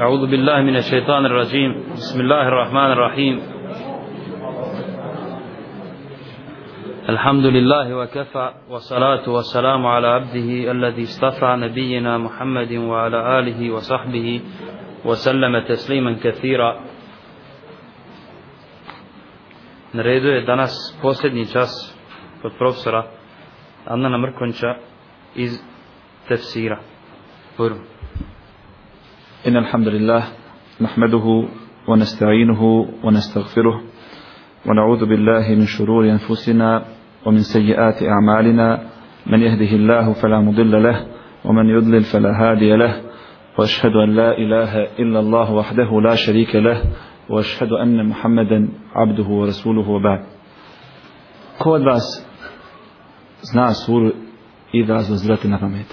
أعوذ بالله من الشيطان الرجيم بسم الله الرحمن الرحيم الحمد لله وكفى والصلاة والسلام على عبده الذي اصطفى نبينا محمد وعلى آله وصحبه وسلم تسليما كثيرا Na redu je danas posljednji čas kod profesora Adnana Mrkonča iz tefsira. Prvo. إن الحمد لله نحمده ونستعينه ونستغفره ونعوذ بالله من شرور أنفسنا ومن سيئات أعمالنا من يهده الله فلا مضل له ومن يضلل فلا هادي له وأشهد أن لا إله إلا الله وحده لا شريك له وأشهد أن محمدا عبده ورسوله وبعد Ko od vas zna suru Iza zazrati na pamet?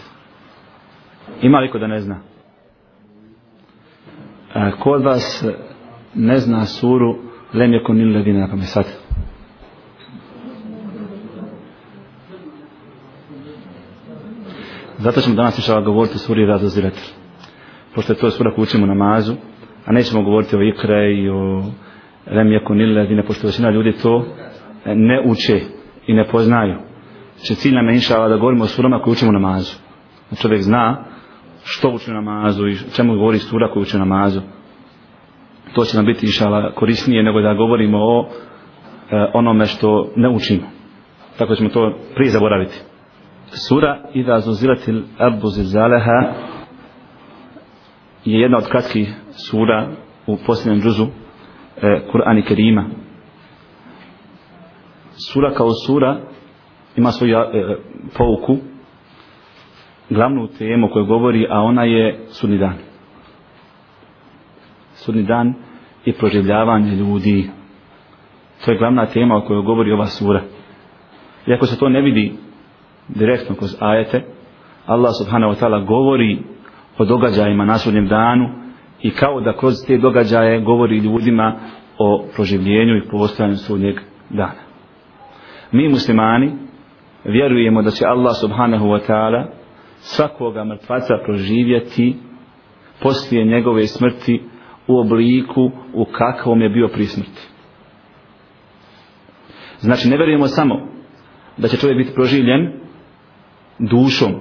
Da? A, vas ne zna suru Lem je konil ledine na pamet sad? Zato ćemo danas išava govoriti o suri razozirat. Pošto je to sura koju učimo namazu, a nećemo govoriti o ikre i o Lem je konil ledine, pošto većina ljudi to ne uče i ne poznaju. Znači cilj nam je da govorimo o surama koju učimo namazu. Da čovjek zna što uči namazu i čemu govori sura koju uči namazu. To će nam biti inšala korisnije nego da govorimo o e, onome što ne učimo. Tako ćemo to prije zaboraviti. Sura Ida Zuzilatil Arbu Zizaleha je jedna od kratkih sura u posljednjem džuzu e, Kur'ani Kerima. Sura kao sura ima svoju e, pouku glavnu temu koju govori a ona je sudni dan. Sudni dan i proživljavanje ljudi. To je glavna tema o kojoj govori ova sura. Iako se to ne vidi direktno kroz ajete Allah subhanahu wa ta'ala govori o događajima na sudnjem danu i kao da kroz te događaje govori ljudima o proživljenju i postojanju sudnjeg dana. Mi muslimani vjerujemo da će Allah subhanahu wa ta'ala svakoga mrtvaca proživjeti poslije njegove smrti u obliku u kakvom je bio pri smrti. Znači ne vjerujemo samo da će čovjek biti proživljen dušom,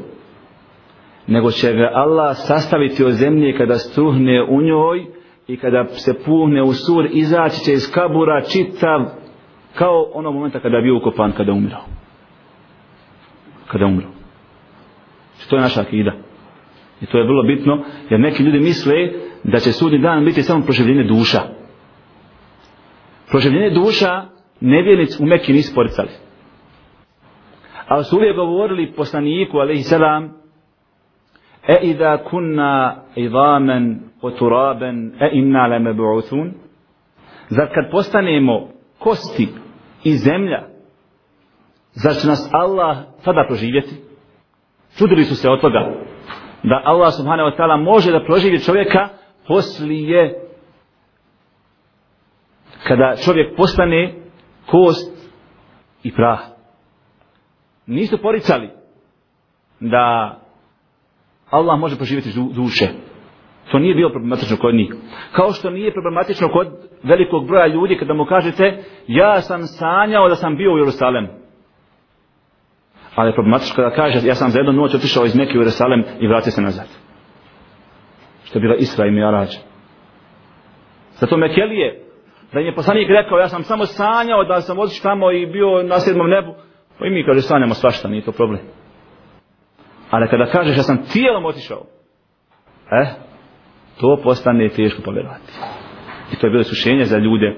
nego će ga Allah sastaviti od zemlje kada struhne u njoj i kada se puhne u sur, izaći će iz kabura čitav kao ono momenta kada je bio ukopan, kada je umirao kada umru. To je naša akida. I to je vrlo bitno, jer neki ljudi misle da će sudni dan biti samo proživljenje duša. Proživljenje duša nevjernic u Mekki nisu poricali. Ali su uvijek govorili poslaniku, alaihi salam, e idha kunna idhamen o turaben, e inna leme bu'uthun, zar kad postanemo kosti i zemlja, Zar će nas Allah tada proživjeti? Čudili su se od toga da Allah subhanahu wa ta'ala može da proživi čovjeka poslije kada čovjek postane kost i prah. Nisu poricali da Allah može proživjeti duše. To nije bilo problematično kod njih. Kao što nije problematično kod velikog broja ljudi kada mu kažete ja sam sanjao da sam bio u Jerusalemu ali je problematično kada kaže ja sam za jednu noć otišao iz Mekke u Jerusalem i vratio se nazad. Što je bila Isra i Mi'arađ. Zato Mekelije, da im je poslanik rekao, ja sam samo sanjao da sam otišao tamo i bio na sedmom nebu, pa i mi kaže sanjamo svašta, nije to problem. Ali kada kažeš ja sam tijelom otišao, eh, to postane teško povjerovati. I to je bilo iskušenje za ljude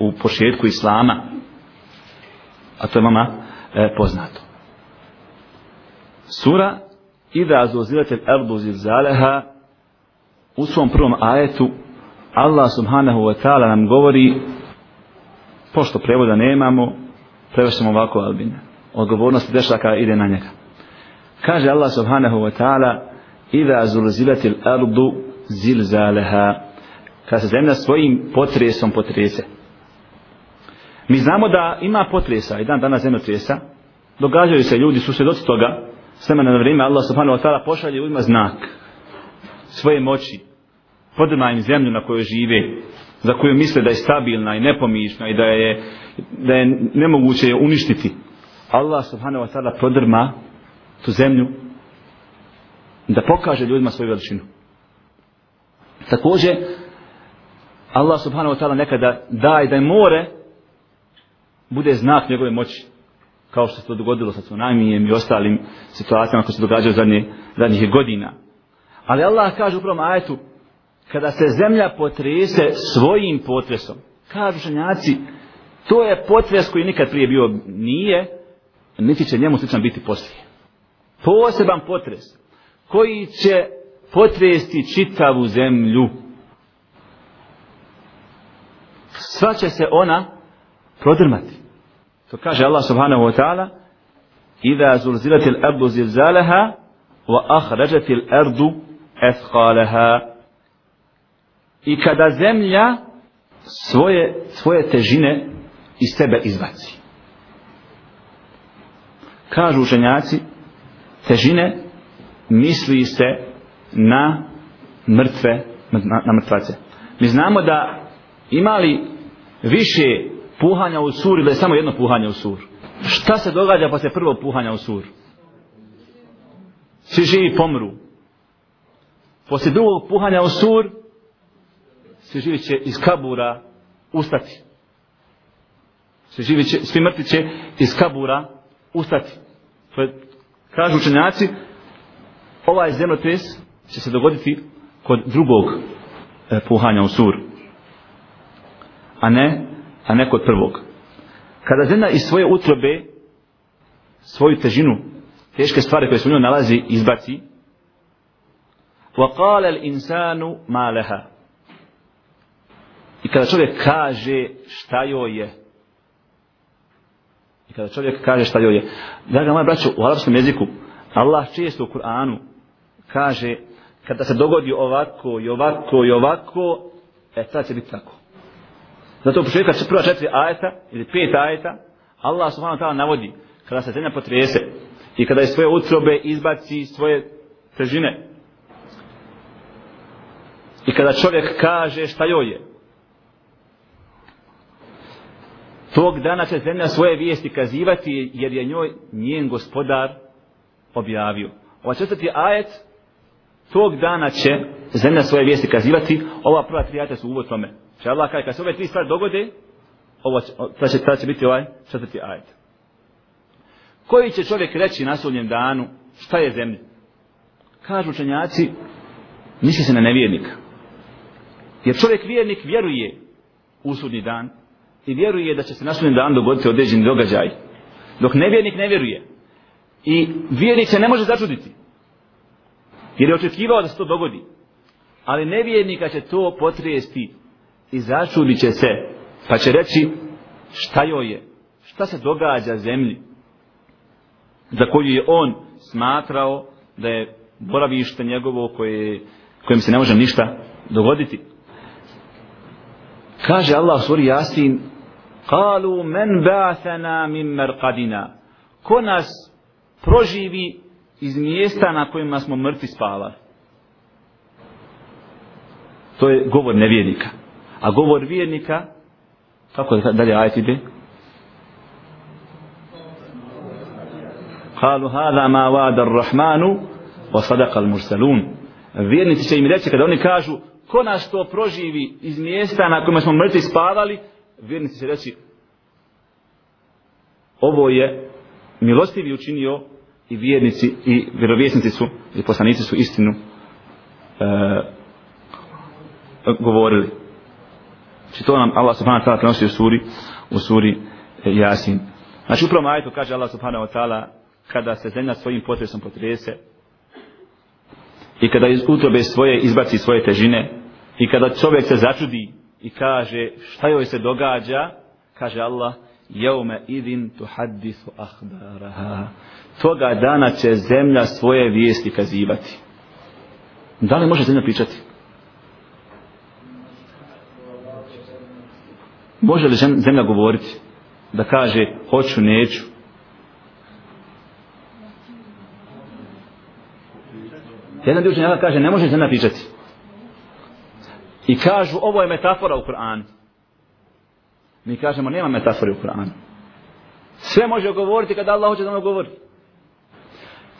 u početku Islama, a to je mama e, poznato. Sura Ida zuzilate ardu zilzaleha u svom prvom ajetu Allah subhanahu wa ta'ala nam govori pošto prevoda nemamo prevešemo ovako albine odgovornost dešaka ide na njega. Kaže Allah subhanahu wa ta'ala Ida zuzilate ardu zilzaleha kada se zemlja svojim potresom potrese. Mi znamo da ima potresa i dan danas zemlja tresa događaju se ljudi su svjedoci toga s vremena na vrijeme Allah subhanahu wa ta'ala pošalje ljudima znak svoje moći Podrma im zemlju na kojoj žive, za koju misle da je stabilna i nepomišna i da je, da je nemoguće je uništiti. Allah subhanahu wa ta'ala podrma tu zemlju da pokaže ljudima svoju veličinu. Također, Allah subhanahu wa ta'ala nekada daje da je more bude znak njegove moći kao što se to dogodilo sa tsunamijem i ostalim situacijama koje se događaju zadnje, zadnjih godina. Ali Allah kaže u prvom ajetu kada se zemlja potrese svojim potresom kažu ženjaci to je potres koji nikad prije bio nije niti će njemu sličan biti poslije. Poseban potres koji će potresti čitavu zemlju. Sva će se ona prodrmati. To kaže Allah subhanahu wa ta'ala Iza zulzilatil ardu zilzalaha wa ahrađatil ardu ethqalaha I kada zemlja svoje, svoje težine iz sebe izbaci. Kažu učenjaci, težine misli se na mrtve, na, na mrtvace. Mi znamo da imali više puhanja u sur ili je samo jedno puhanje u sur. Šta se događa pa se prvo puhanja u sur? Svi živi pomru. Poslije drugog puhanja u sur, svi živi će iz kabura ustati. Svi, živi će, svi mrtvi će iz kabura ustati. To je, kažu učenjaci, ovaj zemljotres će se dogoditi kod drugog e, puhanja u sur. A ne, a ne kod prvog. Kada zemlja iz svoje utrobe svoju težinu, teške stvari koje se u njoj nalazi, izbaci, وَقَالَ الْإِنسَانُ مَا لَهَا I kada čovjek kaže šta joj je, i kada čovjek kaže šta joj je, draga moja braćo, u arabskom jeziku, Allah često u Kur'anu kaže kada se dogodi ovako i ovako i ovako, e tad će biti tako. Zato u početku prva četiri ajeta ili pet ajeta, Allah subhanahu wa ta'ala navodi kada se zemlja potrese i kada je svoje utrobe izbaci svoje težine i kada čovjek kaže šta joj je tog dana će zemlja svoje vijesti kazivati jer je njoj njen gospodar objavio. Ova četvrti ajet tog dana će zemlja svoje vijesti kazivati ova prva tri ajeta su uvod tome. Če Allah kaže, kad se ove tri stvari dogode, ovo će, ta će, ta će biti ovaj četvrti ajet. Koji će čovjek reći na sudnjem danu, šta je zemlja? Kažu učenjaci, misli se na nevjernika. Jer čovjek vjernik vjeruje u sudnji dan i vjeruje da će se na sudnjem danu dogoditi određeni događaj. Dok nevjernik ne vjeruje. I vjernik se ne može začuditi. Jer je očekivao da se to dogodi. Ali nevjernika će to potrijesti i začudit će se, pa će reći šta joj je, šta se događa zemlji, za koju je on smatrao da je boravište njegovo koje, kojem se ne može ništa dogoditi. Kaže Allah suri Jasin Kalu men ba'athana min merqadina. Ko nas proživi iz mjesta na kojima smo mrtvi spavali? To je govor nevjernika. A govor vjernika, kako je dalje ajet ide? Kalu hada ma vada rahmanu wa sadaqa al-mursalun. Vjernici će im reći kada oni kažu ko nas to proživi iz mjesta na kojima smo mrtvi spavali, vjernici će reći ovo je milostivi učinio i vjernici i vjerovjesnici su i poslanici su istinu e, govorili. Znači to nam Allah subhanahu wa ta'ala prenosi u suri, u suri e, Jasin. Znači upravo majetu kaže Allah subhanahu wa ta'ala kada se zemlja svojim potresom potrese i kada iz utrobe svoje izbaci svoje težine i kada čovjek se začudi i kaže šta joj se događa? Kaže Allah jeume idin tu hadisu ahbaraha toga dana će zemlja svoje vijesti kazivati. Da li može zemlja pričati? Može li zemlja govoriti? Da kaže, hoću, neću. Jedan dio učenjaka kaže, ne može zemlja pričati. I kažu, ovo je metafora u Kur'anu. Mi kažemo, nema metafore u Kur'anu. Sve može govoriti kada Allah hoće da ono govori.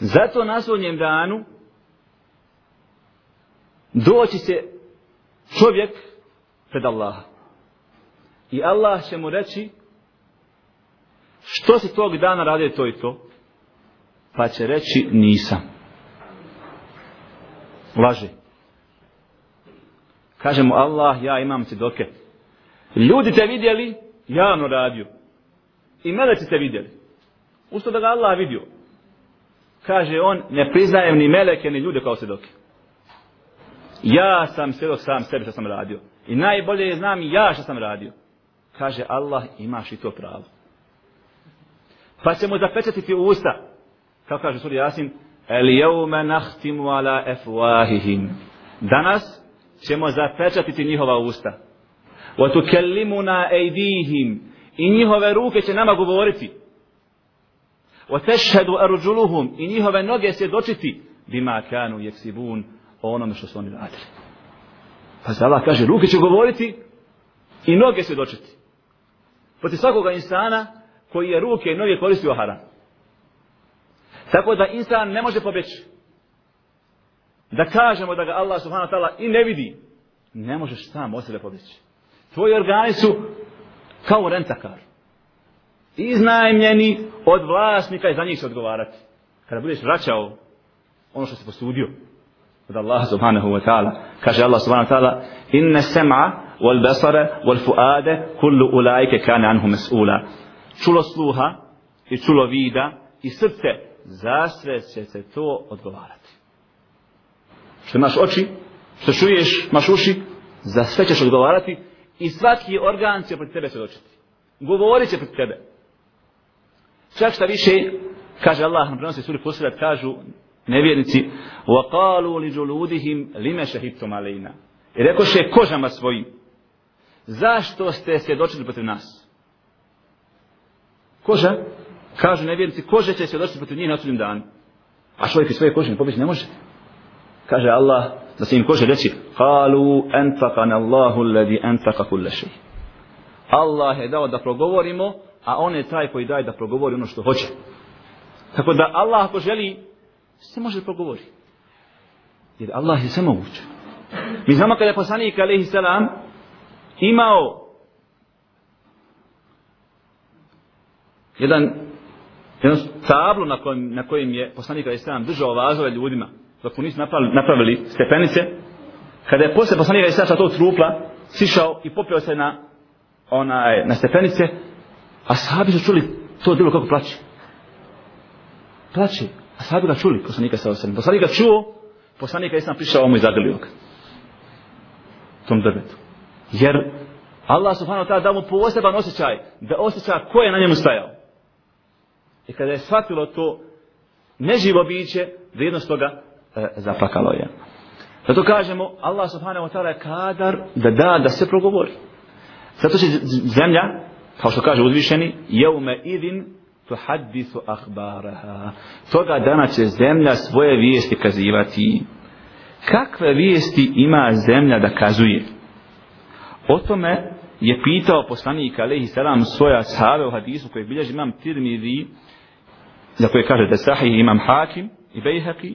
Zato na svodnjem danu doći se čovjek pred Allaha. I Allah će mu reći što si tog dana radio to i to? Pa će reći nisam. Laže. Kaže mu Allah, ja imam svjedoke. Ljudi te vidjeli, javno radio. I meleci te vidjeli. Usto da ga Allah vidio. Kaže on, ne priznajem ni meleke ni ljude kao svjedoke. Ja sam svjedok sam sebi što sam radio. I najbolje je znam ja što sam radio. Kaže Allah, imaš i to pravo. Pa ćemo zapečatiti usta. Kako kaže suri Jasin, El jevme nahtimu ala efuahihim. Danas ćemo zapečatiti njihova usta. Wa tukellimuna ejdihim. I njihove ruke će nama govoriti. Wa tešhedu arđuluhum. I njihove noge svjedočiti. Bima kanu jeksibun. O onome što su oni radili. Pa se Allah kaže, ruke će govoriti i noge svjedočiti. Proti svakoga insana koji je ruke i noge koristio haram. Tako da insan ne može pobjeći. Da kažemo da ga Allah subhanahu wa ta'ala i ne vidi. Ne možeš sam od sebe pobjeći. Tvoji organi su kao rentakar. Iznajmljeni od vlasnika i za njih se odgovarati. Kada budeš vraćao ono što si posudio od Allaha subhanahu wa ta'ala. Kaže Allah subhanahu wa ta'ala inne sem'a wal basara wal fuade kullu ulaike kane anhu mes'ula. Čulo sluha i čulo vida i srce za sve će se to odgovarati. Što imaš oči, što čuješ, imaš uši, za sve ćeš odgovarati i svaki organ će pred tebe svjedočiti. Govorit će pred tebe. Čak šta više, kaže Allah, na prenosi suri posirat, kažu nevjernici, وَقَالُوا لِجُلُودِهِمْ لِمَ شَهِبْتُمْ عَلَيْنَا I rekoše kožama svojim, zašto ste svjedočili protiv nas? Koža? Kažu nevjernici, koža će svjedočiti protiv njih na sudnjem danu. A čovjek iz svoje kože ne pobjeći ne može. Kaže Allah da se im kože reći Halu entakan Allahu ledi entaka kulle. Allah je dao da progovorimo, a on je taj koji daje da progovori ono što hoće. Tako da Allah ako želi, se može progovoriti. Jer Allah je sve. Mi znamo kada je poslanik, alaihi salam, imao jedan jednu tablo na kojem, na kojem je poslanik alaihi držao vazove ljudima dok mu nisu napravili, napravili stepenice. Kada je posle poslanik alaihi salam sa tog trupla sišao i popio se na onaj, na stepenice a sahabi su čuli to bilo kako plaće plaće a sahabi ga čuli poslanika sa osam poslanika čuo poslanika je sam prišao ovom i zagrlio ga tom drvetu jer Allah subhanahu wa ta'ala dao mu poseban osjećaj da osjeća ko je na njemu stajao. I kada je shvatilo to neživo biće vrijednost toga e, zaplakalo je. Zato kažemo Allah subhanahu wa ta'ala je kadar da da da se progovori. Zato će zemlja kao što kaže uzvišeni jeume idin tuhaddisu ahbaraha toga dana će zemlja svoje vijesti kazivati. Kakve vijesti ima zemlja da kazuje? O tome je pitao poslanik alaihi salam svoja sahave u hadisu koji bilježi imam tirmidhi za koje kaže da sahih imam hakim i bejhaki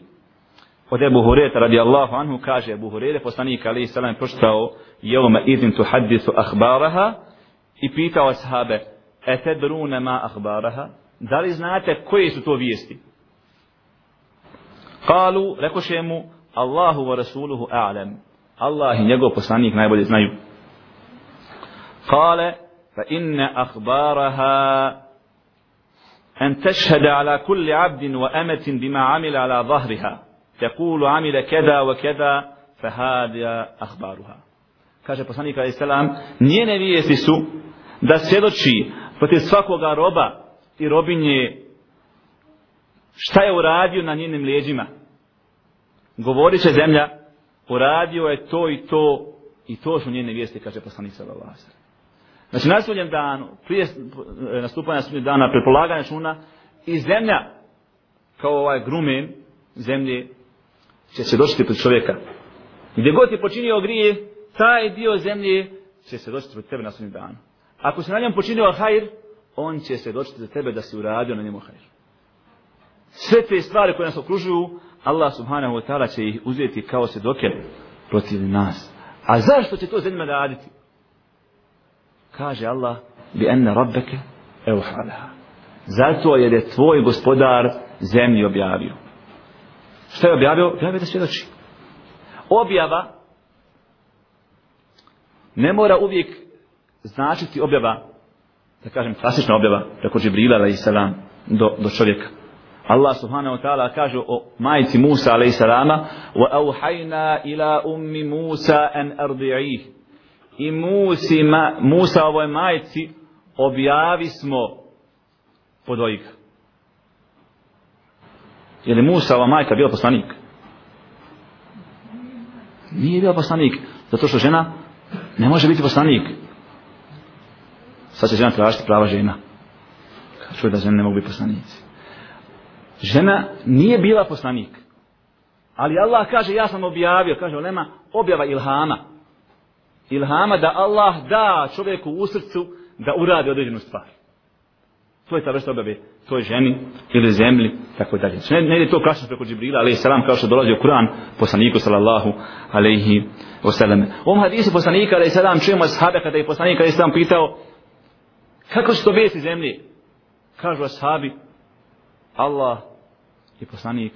od Ebu Hureta radijallahu anhu kaže Ebu Hurete poslanik alaihi salam pročitao jevme idin tuhaddisu ahbaraha i pitao sahabe etedrune ma ahbaraha da li znate koje su to vijesti? Kalu rekoše mu Allahu wa rasuluhu a'lam. Allah i njegov poslanik najbolje znaju. kale fa inne ahbaraha أن تشهد على كل عبد وأمة بما عمل على ظهرها تقول عمل كذا وكذا فهذا أخبارها kaže poslanik alejhi selam njene vijesti su da svjedoči protiv svakoga roba i robinje šta je uradio na njenim leđima govori će zemlja uradio je to i to i to su njene vijesti kaže poslanik sallallahu alejhi Znači na sudnjem danu, prije nastupanja sudnjeg dana, prepolaganja računa, i zemlja, kao ovaj grumen zemlje, će se došiti pred čovjeka. Gdje god je počinio grije, taj dio zemlje će se doći pred tebe na sudnjem danu. Ako se na njem počinio hajr, on će se doći za tebe da si uradio na njemu hajr. Sve te stvari koje nas okružuju, Allah subhanahu wa ta'ala će ih uzeti kao se doke protiv nas. A zašto će to zemlja raditi? Kaže Allah, bi enne rabbeke euhalaha. Zato jer je tvoj gospodar zemlji objavio. Šta je objavio? Objavio da svjedoči. Objava ne mora uvijek značiti objava, da kažem klasična objava, preko Džibrila alaih salam, do, do čovjeka. Allah subhanahu wa ta'ala kaže o majici Musa alaih salama wa auhajna ila ummi Musa an ardi'ih i Musi, ma, Musa ovoj majici objavi smo podojka. Je li Musa ova majka bila poslanik? Nije bila poslanik, zato što žena ne može biti poslanik. Sad će žena tražiti prava žena. Čuje da žene ne mogu biti poslanici. Žena nije bila poslanik. Ali Allah kaže, ja sam objavio, kaže Olema, objava ilhama. Ilhama da Allah da čovjeku u srcu da uradi određenu stvar. To je ta vrsta objave toj ženi ili zemlji, tako dalje. Znači, ne, ne je to klasično preko Džibrila, ali salam, kao što dolazi u Kur'an, poslaniku, sallallahu alaihi wasallam. U ovom hadisu poslanika, ali salam, čujemo ashabe, kada je poslanik, ali salam, pitao, kako su to vijesti zemlje? Kažu ashabi, Allah i poslanik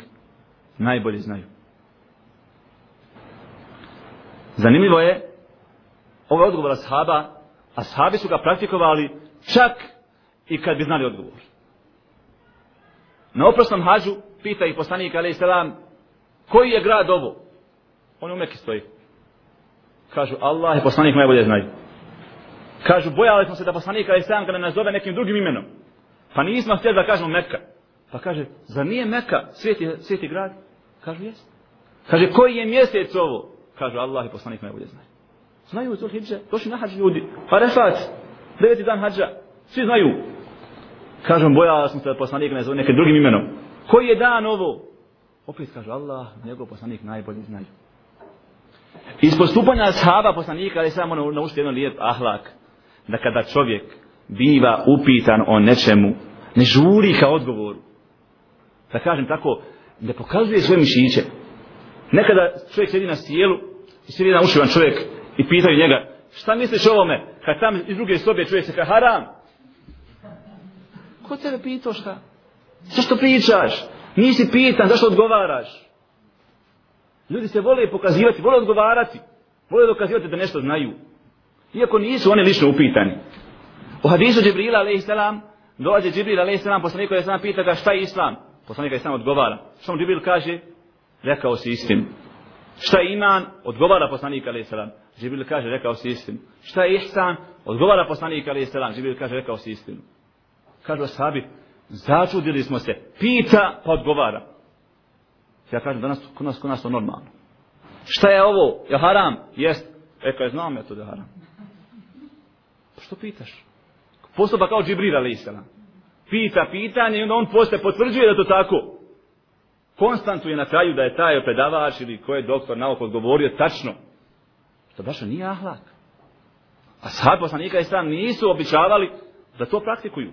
najbolje znaju. Zanimljivo je, ovo je odgovor ashaba, ashabi su ga praktikovali čak i kad bi znali odgovor. Na oprosnom hađu pita ih poslanik alaih koji je grad ovo? On u Mekke stoji. Kažu Allah i poslanik najbolje znaju. Kažu bojali smo se da poslanik alaih ga kada nas zove nekim drugim imenom. Pa nismo htjeli da kažemo Mekka. Pa kaže, za nije Meka sveti, sveti grad? Kažu jes. Kaže, koji je mjesec ovo? Kažu Allah i poslanik najbolje znaju. Znaju Zul Hidže, došli na hađ ljudi. Pa deveti dan hađa, svi znaju. Kažem, bojala sam se da poslanik ne zove nekim drugim imenom. Koji je dan ovo? Opet kaže Allah, njegov poslanik najbolji znaju. Iz postupanja ashaba poslanika, ali samo naučiti jedan lijep ahlak, da kada čovjek biva upitan o nečemu, ne žuri ka odgovoru. Da kažem tako, ne pokazuje svoje mišiće. Nekada čovjek sjedi na sjelu i sjedi na ušivan čovjek i pitaju njega, šta misliš o ovome? Kad tam iz druge sobe čuje se kao haram, Ko tebe pitao šta? Zašto pričaš? Nisi pitan, zašto odgovaraš? Ljudi se vole pokazivati, vole odgovarati. Vole dokazivati da nešto znaju. Iako nisu oni lično upitani. U hadisu Džibrila, alaih salam, dolaze Džibril, alaih salam, poslanik je sam pita ga šta je islam. Poslanik je sam odgovara. Što mu Džibril kaže? Rekao si istinu. Šta je iman? Odgovara poslanik, alaih salam. Džibril kaže, rekao si istinu. Šta je ihsan? Odgovara poslanik, alaih salam. Džibril kaže, rekao si istinu. Kažu sabi, začudili smo se. Pita, pa odgovara. Ja kažem, danas, kod nas, kod nas to normalno. Šta je ovo? Je haram? Jest. E, kaj znam ja to da je haram. Pa što pitaš? Postupa kao Džibril, ali isana. Pita pitanje i onda on posle potvrđuje da to tako. Konstantuje na kraju da je taj predavač ili ko je doktor nauka odgovorio tačno. To baš nije ahlak. A sad poslanika i sam nisu običavali da to praktikuju.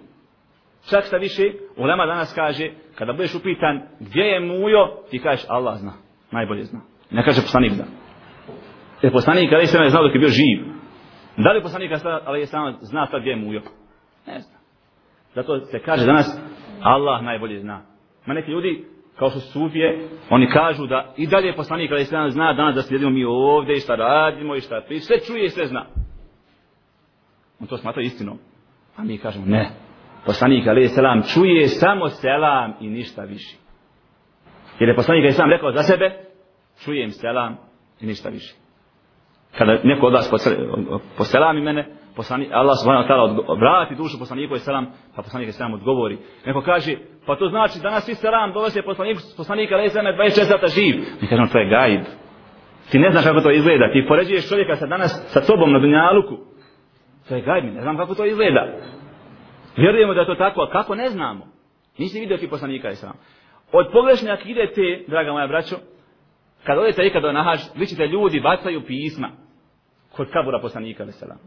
Čak šta više, ulema danas kaže, kada budeš upitan gdje je mujo, ti kažeš Allah zna, najbolje zna. Ne kaže poslanik zna. Jer poslanik ali se ne znao dok je bio živ. Da li poslanik ali je samo zna sad gdje je mujo? Ne zna. Zato se kaže danas Allah najbolje zna. Ma neki ljudi, kao što sufije, oni kažu da i dalje poslanik ali se zna danas da sjedimo mi ovdje i šta radimo i šta pri, sve čuje i sve zna. On to smatra istinom. A mi kažemo ne, poslanik alaih selam čuje samo selam i ništa više. Jer je poslanik alaih selam rekao za sebe, čujem selam i ništa više. Kada neko od vas poselami mene, poslanik, Allah subhanahu wa ta'ala vrati dušu poslaniku i selam, pa poslanik i selam odgovori. Neko kaže, pa to znači danas svi selam dolaze poslanik, poslanik i selam 24 sata živ. Mi kažemo, to je gaib. Ti ne znaš kako to izgleda. Ti poređuješ čovjeka sa danas sa tobom na dunjaluku. To je gaib, ne znam kako to izgleda. Vjerujemo da je to tako, a kako ne znamo? Nisi vidio ti poslanika i selam. Od pogrešne akide te, draga moja braćo, kad odete ikada na hađ, vi ćete ljudi bacaju pisma. kod kabura poslanika alaih salam.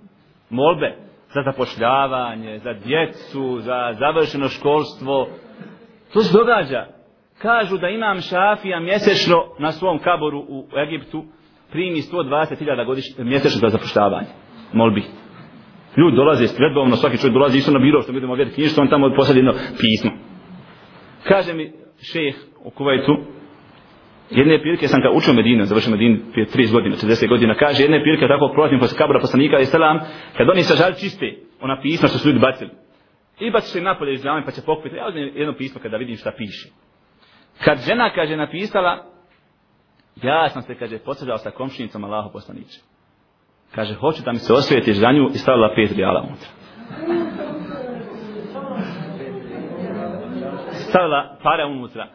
Molbe za zapošljavanje, za djecu, za završeno školstvo. To se događa. Kažu da imam šafija mjesečno na svom kaboru u Egiptu primi 120.000 godišnje mjesečno za zapošljavanje. Molbi. Ljudi dolaze stredovno, svaki čovjek dolazi isto na biro što vidimo ovdje knjižstvo, on tamo posadi jedno pismo. Kaže mi šejh u Kuvajtu, jedne prilike sam ga učio Medinu, završio Medinu prije 30 godina, 40 godina, kaže jedne prilike tako prolazim posle kabura poslanika i selam, kad oni sažali čiste, ona pisma što su ljudi bacili. I baci se napolje iz džame pa će pokupiti, ja uzmem jedno pismo kada vidim šta piše. Kad žena, kaže, napisala, ja sam se, kaže, posađala sa komšinicom Allaho poslaniče. Kaže, hoću da mi se osvijetiš za nju i stavila pet rijala unutra. Stavila pare unutra.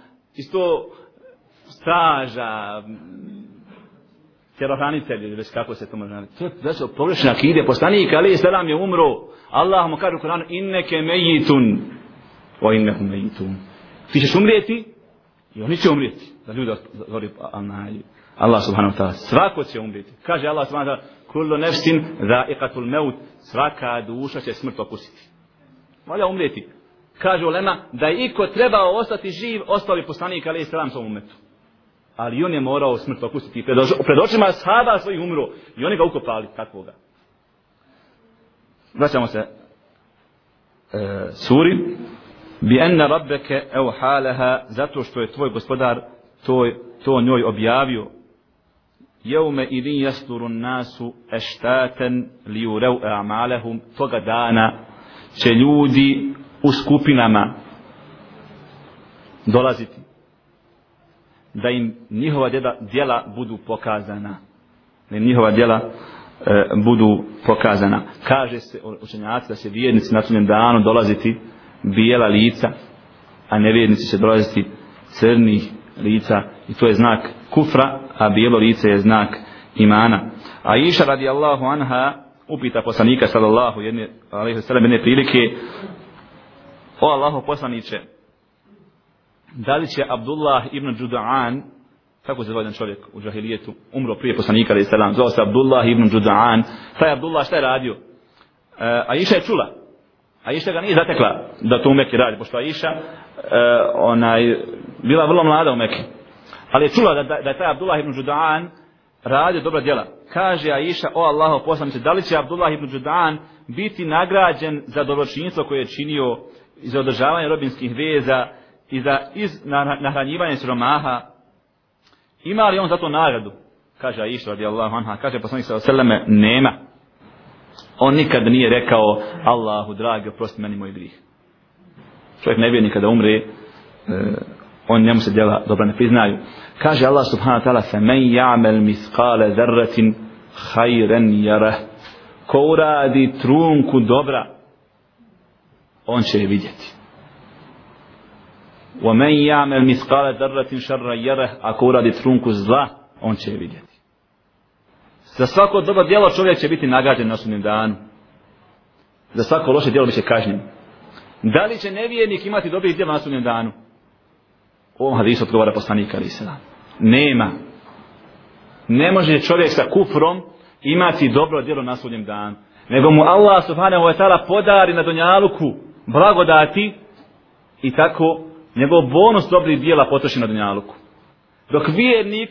sto straža, tjerohranitelj, već kako se to može narediti. To je da se pogrešna akide. Poslanik, ali selam je umro. Allah mu kaže u Koranu, inneke mejitun. O innehu mejitun. Ti ćeš umrijeti i oni će umrijeti. Da ljudi govori pa- Allah subhanahu wa ta'ala. Svako će umrijeti. Kaže Allah subhanahu wa ta'ala, kullu nefsin dha'iqatul maut svaka duša će smrt opustiti. mora umrijeti kaže Olema, da je iko trebao ostati živ ostali poslanik ali selam svom umetu ali on je morao smrt okusiti pred, pred očima sahaba svojih umro i oni ga ukopali takvoga. Vraćamo se e, suri. Bi enna rabbeke ev halaha zato što je tvoj gospodar to, to njoj objavio. Jevme idin jasturu nasu eštaten li ureu amalehum. Toga dana će ljudi u skupinama dolaziti da im njihova djela, djela budu pokazana. Da im njihova djela e, budu pokazana. Kaže se učenjaci da će vjernici na sunjem danu dolaziti bijela lica a nevjernici će dolaziti crnih lica. I to je znak kufra, a bijelo lice je znak imana. A Iša radijallahu anha upita poslanika sallallahu alejhi alaihi sallam jedne prilike o Allahu poslaniće da li će Abdullah ibn Đuda'an kako se zove jedan čovjek u džahilijetu umro prije poslanika ali selam, zvao se Abdullah ibn Đuda'an taj Abdullah šta je radio? Eh, e, a Iša je čula a Iša ga nije zatekla da to u Mekke radi pošto Iša e, eh, onaj, bila vrlo mlada u Mekke ali je čula da, da, da je taj Abdullah ibn Đuda'an radio dobra djela. Kaže Aisha, o Allaho poslanice, da li će Abdullah ibn Đuda'an biti nagrađen za dobročinstvo koje je činio za održavanje robinskih veza i za iz, na, nahranjivanje siromaha? Ima li on za to nagradu? Kaže Aisha radijallahu anha, kaže poslanik sa oseleme, nema. On nikad nije rekao, Allahu dragi, oprosti meni moj grih. Čovjek ne vjerni kada umre, e, on njemu se djela dobra ne priznaju. Kaže Allah subhanahu wa ta'ala fe men ja'mel miskale zarratin hajren jarah. Ko uradi trunku dobra, on će je vidjeti. ومن يعمل مثقال miskale شرا يره. Ako uradi trunku zla, on će je vidjeti. Za svako dobro djelo čovjek će biti nagrađen na sudnjem danu. Za svako loše djelo biće kažnjen. Da li će nevijenik imati dobrih djela na sudnjem danu? ovom hadisu odgovara poslanika ali se nema ne može čovjek sa kufrom imati dobro djelo na sudnjem danu nego mu Allah subhanahu wa ta'ala podari na donjaluku blagodati i tako njegov bonus dobrih dijela potroši na dunjaluku. dok vjernik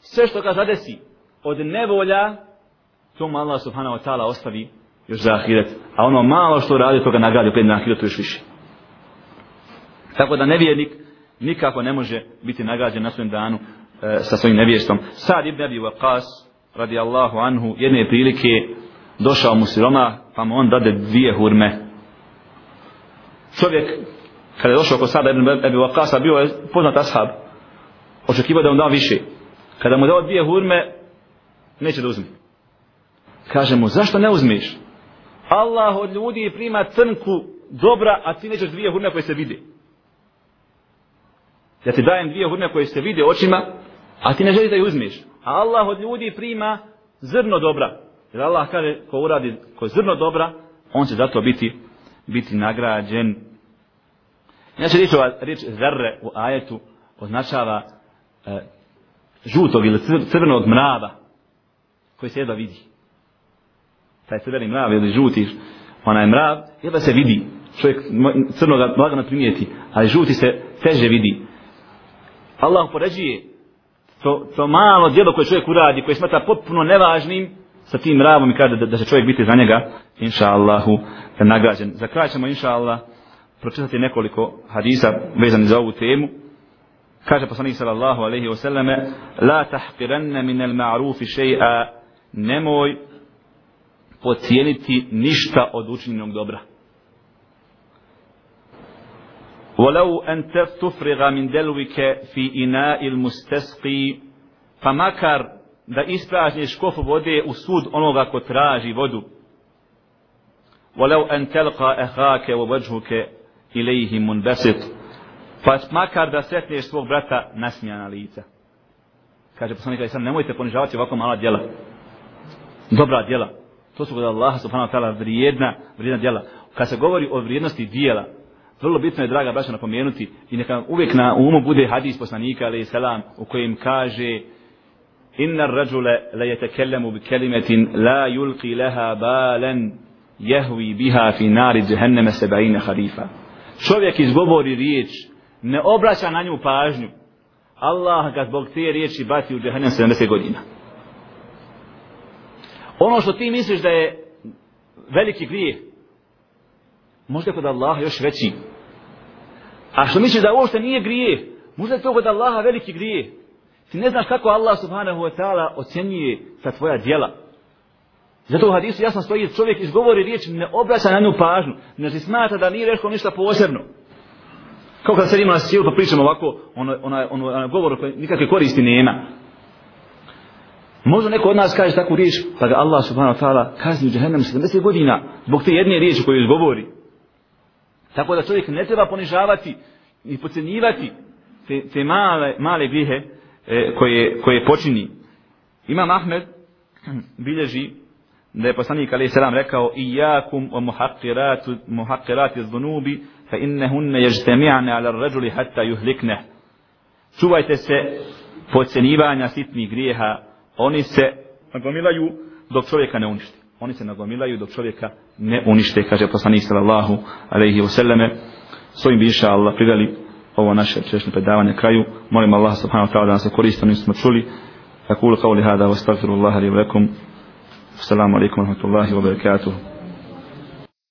sve što ga zadesi od nevolja to mu Allah subhanahu wa ta'ala ostavi još za ahiret a ono malo što radi toga nagradi opet na ahiretu još više tako da nevjernik nikako ne može biti nagrađen na svojem danu e, sa svojim nevjestom. Sad ibn Abi Waqas radijallahu anhu jedne prilike došao mu siroma pa mu on dade dvije hurme. Čovjek kada je došao kod sada ibn Abi Vakasa, bio je poznat ashab. Očekivao da mu da više. Kada mu dao dvije hurme neće da uzme. Kaže mu zašto ne uzmiš? Allah od ljudi prima crnku dobra, a ti nećeš dvije hurme koje se vide. ja ti dajem dvije hurme koje se vide očima, a ti ne želiš da ih uzmeš. A Allah od ljudi prima zrno dobra. Jer Allah kaže, ko uradi ko zrno dobra, on će zato biti, biti nagrađen. Znači, riječ, riječ zerre u ajetu označava e, žutog ili crvenog mrava koji se jedva vidi. Taj crveni mrav ili žuti, onaj mrav, jedva se vidi. Čovjek crno ga lagano primijeti, ali žuti se teže vidi. Allah upoređuje to, to malo djelo koje čovjek uradi, koje smatra potpuno nevažnim, sa tim mravom i kada da, da će čovjek biti za njega, inša Allahu, nagrađen. Za kraj ćemo, inša Allah, pročitati nekoliko hadisa vezani za ovu temu. Kaže poslanik sallallahu alaihi wa sallame, la tahqiranna min al ma'rufi še'a, nemoj pocijeniti ništa od učinjenog dobra. ولو أن تفرغ من دلوك في إناء المستسقي فمكر da ispražnješ kofu vode u sud onoga ko traži vodu. Walau an talqa akhaka wa ilaihi ilayhi munbasit. Pa makar da sretneš svog brata nasmijana lica. Kaže poslanik Ali sam, nemojte ponižavati ovako mala djela. Dobra djela. To su kod Allaha subhanahu wa ta'ala vrijedna, vrijedna djela. Kad se govori o vrijednosti djela, vrlo bitno je, draga braća, napomenuti i neka uvijek na umu bude hadis poslanika, ali selam, u kojem kaže inna rajule la yatakalamu bi kalimatin la yulqi laha balan yahwi biha fi nar jahannam 70 kharifa čovjek izgovori riječ ne obraća na nju pažnju. Allah ga zbog te riječi baci u džehennem 70 godina. Ono što ti misliš da je veliki grijeh možda kod Allaha još veći. A što misliš da uopšte nije grijeh možda je to kod Allaha veliki grijeh. Ti ne znaš kako Allah subhanahu wa ta'ala ocjenjuje sa tvoja djela. Zato u hadisu jasno stoji čovjek izgovori riječ ne obraća na nju pažnju. Ne se smatra da nije rekao ništa posebno. Kao kad se ima na sjelu pa pričamo ovako, ono, ono, ono, ono govor koji nikakve koristi nema. Možda neko od nas kaže takvu riječ, pa ga Allah subhanahu wa ta'ala kazni u džahennem 70 godina zbog te jedne riječi koju izgovori. Tako da čovjek ne treba ponižavati i pocenjivati te, te male, male grihe e, koje, koje počini. Imam Ahmed bilježi da je poslanik alaih selam rekao i jakum o muhaqqiratu muhaqqirati zunubi fa innehunne ježtemi'ane ala rađuli hatta juhlikne. Čuvajte se pocenivanja sitnih grijeha. Oni se nagomilaju dok čovjeka ne uništi. Oni se nagomilaju dok čovjeka ne unište, kaže poslanik sallallahu alaihi wa sallame. S ovim bi inša Allah priveli ovo naše češne predavanje kraju. Molim Allah subhanahu wa ta'ala da nas koristi, mi smo čuli. أقول قولي هذا واستغفر الله لي ولكم Assalamu alaikum wa rahmatullahi wa barakatuh.